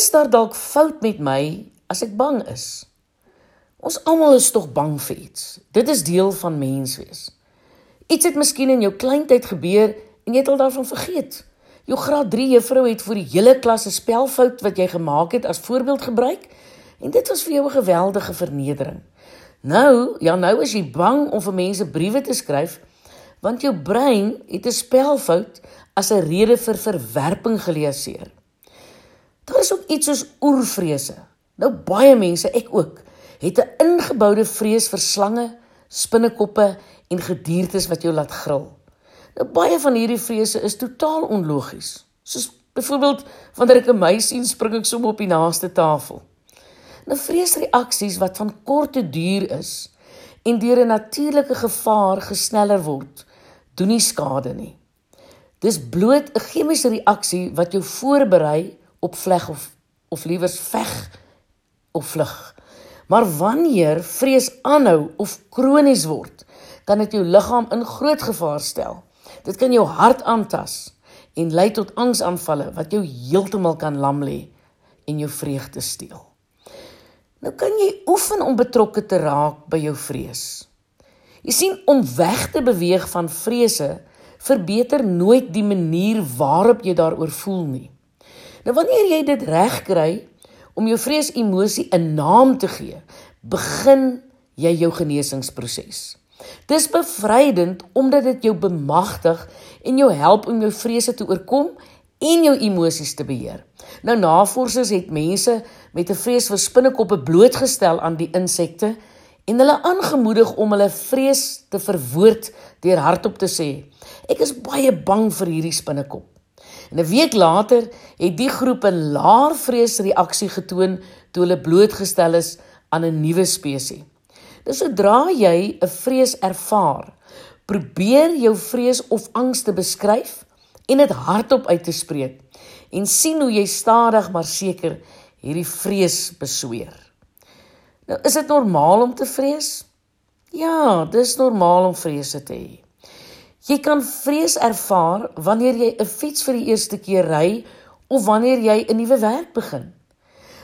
is daar dalk fout met my as ek bang is? Ons almal is tog bang vir iets. Dit is deel van menswees. Iets het miskien in jou kleintyd gebeur en jy het al daarvan vergeet. Jou graad 3 juffrou het vir die hele klas 'n spelfout wat jy gemaak het as voorbeeld gebruik en dit was vir jou 'n geweldige vernedering. Nou, ja nou is jy bang om vir mense briewe te skryf want jou brein het 'n spelfout as 'n rede vir verwerping geleeseer. Is ook iets soos oervrese. Nou baie mense, ek ook, het 'n ingeboude vrees vir slange, spinnekoppe en gediertes wat jou laat gril. Nou baie van hierdie vrese is totaal onlogies. Soos byvoorbeeld wanneer ek 'n muis sien, spring ek sommer op die naaste tafel. Nou vreesreaksies wat van korte duur is en deur 'n natuurlike gevaar gesneller word, doen nie skade nie. Dis bloot 'n chemiese reaksie wat jou voorberei op vleg of of liewers veg of vlug. Maar wanneer vrees aanhou of kronies word, kan dit jou liggaam in groot gevaar stel. Dit kan jou hart aantas en lei tot angsaanvalle wat jou heeltemal kan lam lê en jou vreugde steel. Nou kan jy oefen om betrokke te raak by jou vrees. Jy sien om weg te beweeg van vrese verbeter nooit die manier waarop jy daaroor voel nie. Nou wanneer jy dit reg kry om jou vrees emosie 'n naam te gee, begin jy jou genesingsproses. Dis bevrydend omdat dit jou bemagtig en jou help om jou vrese te oorkom en jou emosies te beheer. Nou navorsers het mense met 'n vrees vir spinnekoppe blootgestel aan die insekte en hulle aangemoedig om hulle vrees te verwoord deur hardop te sê: "Ek is baie bang vir hierdie spinnekop." En 'n week later het die groep 'n laer vreesreaksie getoon toe hulle blootgestel is aan 'n nuwe spesies. Dis sodra jy 'n vrees ervaar, probeer jou vrees of angs te beskryf en dit hardop uit te spreek en sien hoe jy stadig maar seker hierdie vrees besweer. Nou, is dit normaal om te vrees? Ja, dis normaal om vrese te hê. Jy kan vrees ervaar wanneer jy 'n fiets vir die eerste keer ry of wanneer jy 'n nuwe werk begin.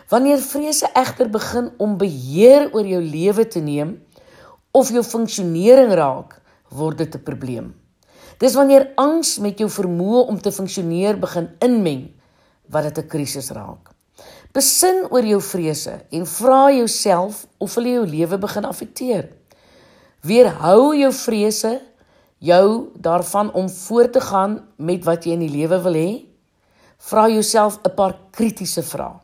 Wanneer vrese egter begin om beheer oor jou lewe te neem of jou funksionering raak, word dit 'n probleem. Dis wanneer angs met jou vermoë om te funksioneer begin inmeng wat dit 'n krisis raak. Besin oor jou vrese en vra jouself of hulle jou lewe begin affekteer. Weerhou jou vrese jou daarvan om voort te gaan met wat jy in die lewe wil hê? Vra jouself 'n paar kritiese vrae.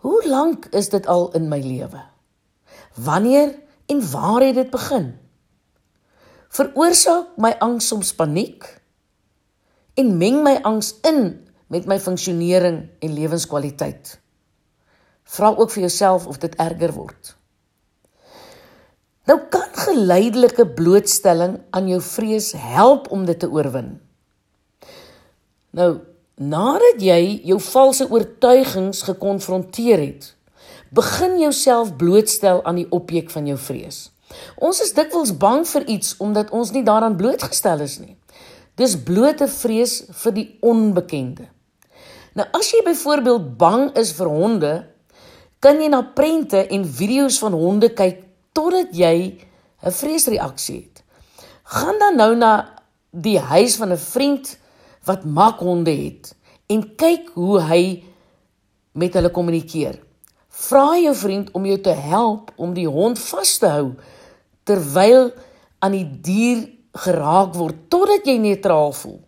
Hoe lank is dit al in my lewe? Wanneer en waar het dit begin? Veroorsaak my angs soms paniek en meng my angs in met my funksionering en lewenskwaliteit. Vra ook vir jouself of dit erger word. Nou kan geleidelike blootstelling aan jou vrees help om dit te oorwin. Nou, nadat jy jou valse oortuigings gekonfronteer het, begin jouself blootstel aan die objek van jou vrees. Ons is dikwels bang vir iets omdat ons nie daaraan blootgestel is nie. Dis blote vrees vir die onbekende. Nou as jy byvoorbeeld bang is vir honde, kan jy na prente en video's van honde kyk totdat jy 'n vreesreaksie het. Gaan dan nou na die huis van 'n vriend wat makhonde het en kyk hoe hy met hulle kommunikeer. Vra jou vriend om jou te help om die hond vas te hou terwyl aan die dier geraak word totdat jy neutraal voel.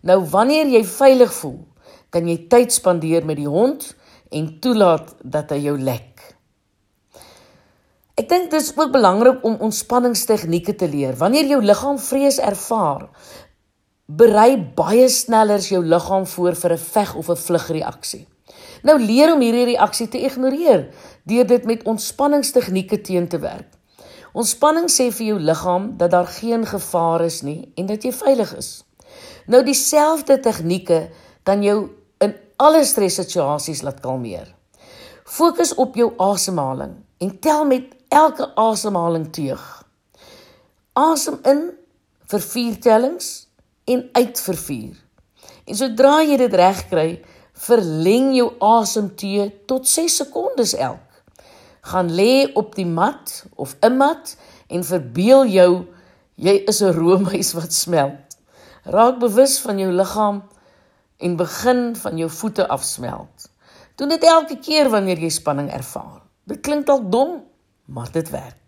Nou wanneer jy veilig voel, kan jy tyd spandeer met die hond en toelaat dat hy jou lek. Ek dink dit is ook belangrik om ontspanningstegnieke te leer. Wanneer jou liggaam vrees ervaar, berei baie sneller jou liggaam voor vir 'n veg of 'n vlugreaksie. Nou leer om hierdie reaksie te ignoreer deur dit met ontspanningstegnieke teen te werk. Ontspanning sê vir jou liggaam dat daar geen gevaar is nie en dat jy veilig is. Nou dieselfde tegnieke kan jou in alle stressituasies laat kalmeer. Fokus op jou asemhaling en tel met elke asemhaling teug. Asem in vir 4 tellings en uit vir 4. En sodra jy dit reg kry, Verleng jou asemteë tot 6 sekondes elk. Gaan lê op die mat of 'n mat en verbeel jou jy is 'n roomys wat smelt. Raak bewus van jou liggaam en begin van jou voete afsmelt. Doen dit elke keer wanneer jy spanning ervaar. Dit klink dalk dom, maar dit werk.